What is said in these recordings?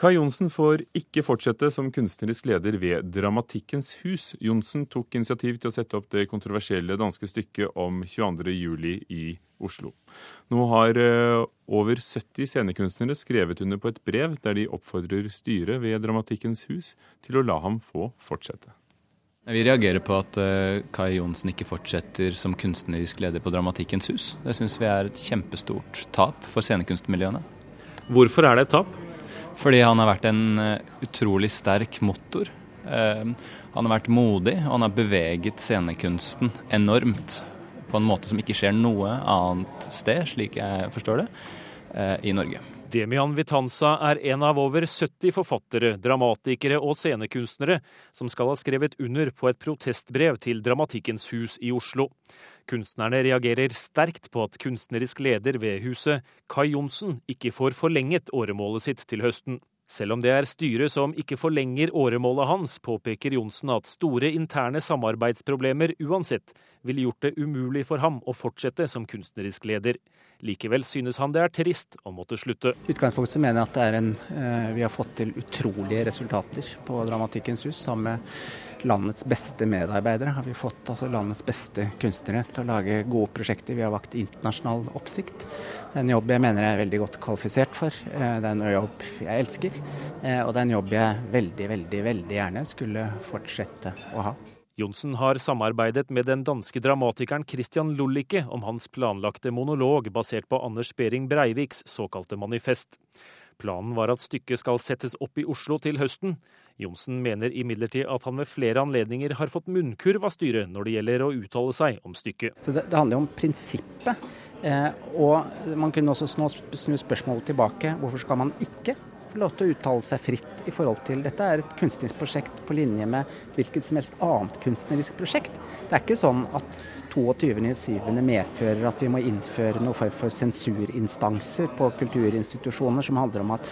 Kai Johnsen får ikke fortsette som kunstnerisk leder ved Dramatikkens hus. Johnsen tok initiativ til å sette opp det kontroversielle danske stykket om 22.07. i Oslo. Nå har eh, over 70 scenekunstnere skrevet under på et brev der de oppfordrer styret ved Dramatikkens hus til å la ham få fortsette. Vi reagerer på at uh, Kai Johnsen ikke fortsetter som kunstnerisk leder på Dramatikkens hus. Det syns vi er et kjempestort tap for scenekunstmiljøene. Hvorfor er det et tap? Fordi han har vært en uh, utrolig sterk motor. Uh, han har vært modig, og han har beveget scenekunsten enormt. På en måte som ikke skjer noe annet sted, slik jeg forstår det, uh, i Norge. Demian Vitanza er en av over 70 forfattere, dramatikere og scenekunstnere som skal ha skrevet under på et protestbrev til Dramatikkens hus i Oslo. Kunstnerne reagerer sterkt på at kunstnerisk leder ved huset, Kai Johnsen, ikke får forlenget åremålet sitt til høsten. Selv om det er styret som ikke forlenger åremålet hans, påpeker Johnsen at store interne samarbeidsproblemer uansett ville gjort det umulig for ham å fortsette som kunstnerisk leder. Likevel synes han det er trist å måtte slutte. I utgangspunktet mener jeg at en, eh, vi har fått til utrolige resultater på Dramatikkens hus. Sammen med landets beste medarbeidere har vi fått altså, landets beste kunstnere til å lage gode prosjekter. Vi har vakt internasjonal oppsikt. Det er en jobb jeg mener jeg er veldig godt kvalifisert for. Eh, det er en jobb jeg elsker. Eh, og det er en jobb jeg veldig, veldig, veldig gjerne skulle fortsette å ha. Johnsen har samarbeidet med den danske dramatikeren Christian Lullicke om hans planlagte monolog basert på Anders Behring Breiviks såkalte manifest. Planen var at stykket skal settes opp i Oslo til høsten. Johnsen mener imidlertid at han ved flere anledninger har fått munnkurv av styret når det gjelder å uttale seg om stykket. Det, det handler om prinsippet. Eh, og man kunne også snu spørsmålet tilbake. Hvorfor skal man ikke få lov til å uttale seg fritt i forhold til Dette er et kunstnerisk prosjekt på linje med hvilket som helst annet kunstnerisk prosjekt. Det er ikke sånn at 22.7. medfører at vi må innføre noe form for sensurinstanser på kulturinstitusjoner, som handler om at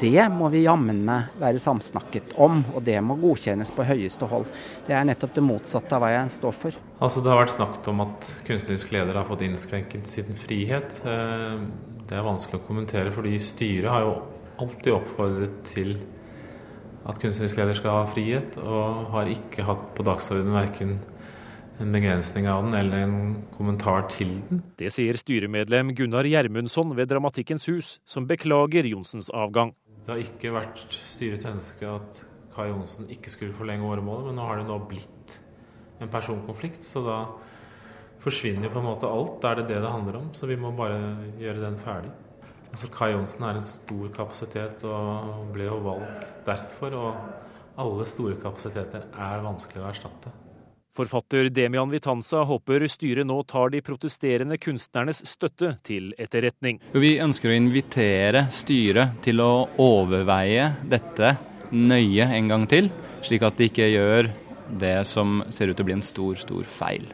det må vi jammen meg være samsnakket om, og det må godkjennes på høyeste hold. Det er nettopp det motsatte av hva jeg står for. Altså Det har vært snakket om at kunstnerisk leder har fått innskrenket sin frihet. Eh, det er vanskelig å kommentere, fordi styret har jo alltid oppfordret til at kunstnerisk leder skal ha frihet, og har ikke hatt på dagsordenen verken en begrensning av den eller en kommentar til den. Det sier styremedlem Gunnar Gjermundsson ved Dramatikkens hus, som beklager Johnsens avgang. Det har ikke vært styrets ønske at Kai Johnsen ikke skulle forlenge åremålet, men nå har det nå blitt en personkonflikt, så da forsvinner jo på en måte alt. Da er det det det handler om, så vi må bare gjøre den ferdig. Altså Kai Johnsen er en stor kapasitet og ble jo valgt derfor. Og alle store kapasiteter er vanskelig å erstatte. Forfatter Demian Vitanza håper styret nå tar de protesterende kunstnernes støtte til etterretning. Vi ønsker å invitere styret til å overveie dette nøye en gang til, slik at de ikke gjør det som ser ut til å bli en stor, stor feil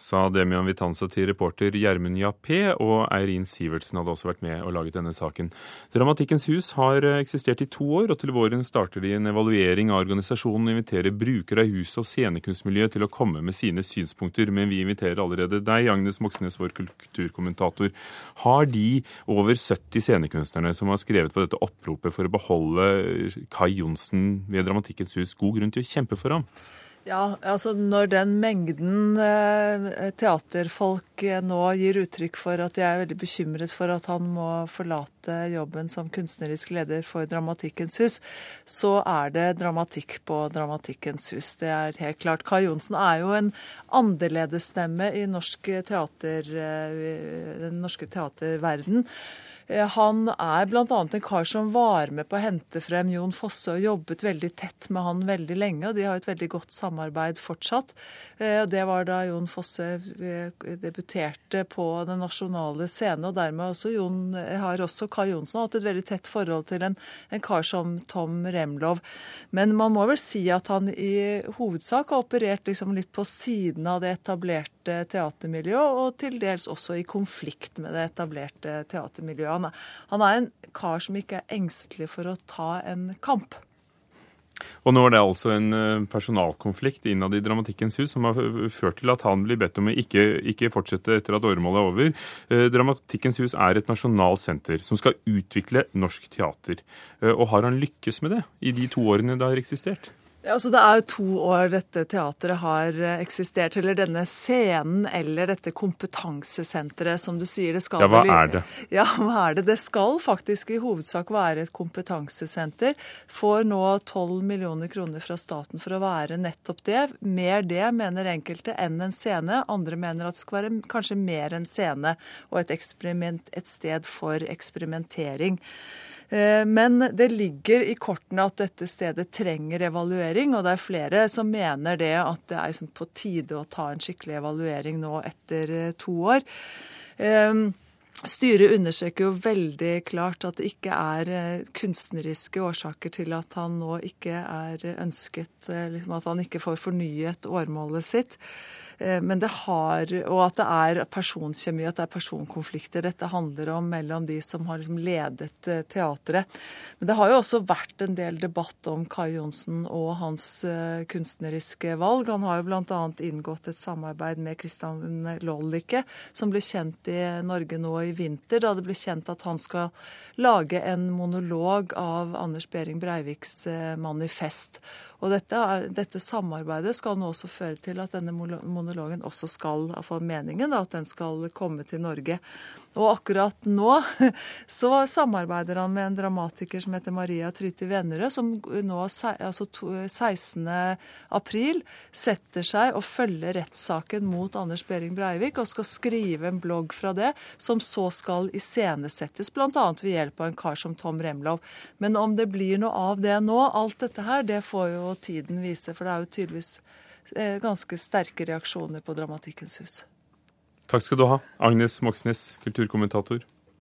sa Demian Vitanza til reporter Gjermund Jappé, og Eirin Sivertsen hadde også vært med og laget denne saken. Dramatikkens hus har eksistert i to år, og til våren starter de en evaluering av organisasjonen og inviterer brukere av huset og scenekunstmiljøet til å komme med sine synspunkter. Men vi inviterer allerede deg, Agnes Moxnes, vår kulturkommentator. Har de over 70 scenekunstnerne som har skrevet på dette oppropet for å beholde Kai Johnsen ved Dramatikkens hus, god grunn til å kjempe for ham? Ja, altså når den mengden eh, teaterfolk eh, nå gir uttrykk for at de er veldig bekymret for at han må forlate jobben som kunstnerisk leder for Dramatikkens hus, så er det dramatikk på Dramatikkens hus. Det er helt klart. Kai Johnsen er jo en annerledesstemme i norsk teater, eh, den norske teaterverden. Eh, han er bl.a. en kar som var med på å hente frem Jon Fosse og jobbet veldig tett med han veldig lenge. og De har et veldig godt samarbeid fortsatt. Eh, det var da Jon Fosse eh, debuterte på den nasjonale scene. og Dermed også Jon, har også Kai Johnsen hatt et veldig tett forhold til en, en kar som Tom Remlov. Men man må vel si at han i hovedsak har operert liksom litt på siden av det etablerte teatermiljøet, og til dels også i konflikt med det etablerte teatermiljøet. Han han er en kar som ikke er engstelig for å ta en kamp. Og nå er det altså en eh, personalkonflikt innad i Dramatikkens hus som har ført til at han blir bedt om å ikke, ikke fortsette etter at åremålet er over. Eh, Dramatikkens hus er et nasjonalt senter som skal utvikle norsk teater. Eh, og har han lykkes med det i de to årene det har eksistert? Altså, det er jo to år dette teatret har eh, eksistert, eller denne scenen eller dette kompetansesenteret, som du sier. Det skal ja, hva er det? Ja, hva er det? Det skal faktisk i hovedsak være et kompetansesenter. Får nå 12 millioner kroner fra staten for å være nettopp det. Mer det, mener enkelte, enn en scene. Andre mener at det skal være kanskje mer en scene og et, et sted for eksperimentering. Eh, men det ligger i kortene at dette stedet trenger evaluering, og det er flere som mener det at det er liksom på tide å ta en skikkelig evaluering nå etter eh, to år. Eh, styret understreker jo veldig klart at det ikke er kunstneriske årsaker til at han nå ikke er ønsket, liksom at han ikke får fornyet årmålet sitt. Eh, men det har, Og at det er personkjemi, at det er personkonflikter dette handler om mellom de som har liksom ledet eh, teatret. Men det har jo også vært en del debatt om Kai Johnsen og hans eh, kunstneriske valg. Han har jo bl.a. inngått et samarbeid med Christian Lollicke, som ble kjent i Norge nå i vinter, da det ble kjent at han skal lage en monolog av Anders Behring Breiviks manifest. Og dette, dette, samarbeidet skal nå også føre til at denne monologen også skal, iallfall meningen, da, at den skal komme til Norge. Og akkurat nå så samarbeider han med en dramatiker som heter Maria Tryti Vennerød, som nå, altså 16. april, setter seg og følger rettssaken mot Anders Behring Breivik og skal skrive en blogg fra det, som så skal iscenesettes, bl.a. ved hjelp av en kar som Tom Remlov. Men om det blir noe av det nå, alt dette her, det får jo tiden vise. For det er jo tydeligvis ganske sterke reaksjoner på Dramatikkens hus. Takk skal du ha, Agnes Moxnes, kulturkommentator.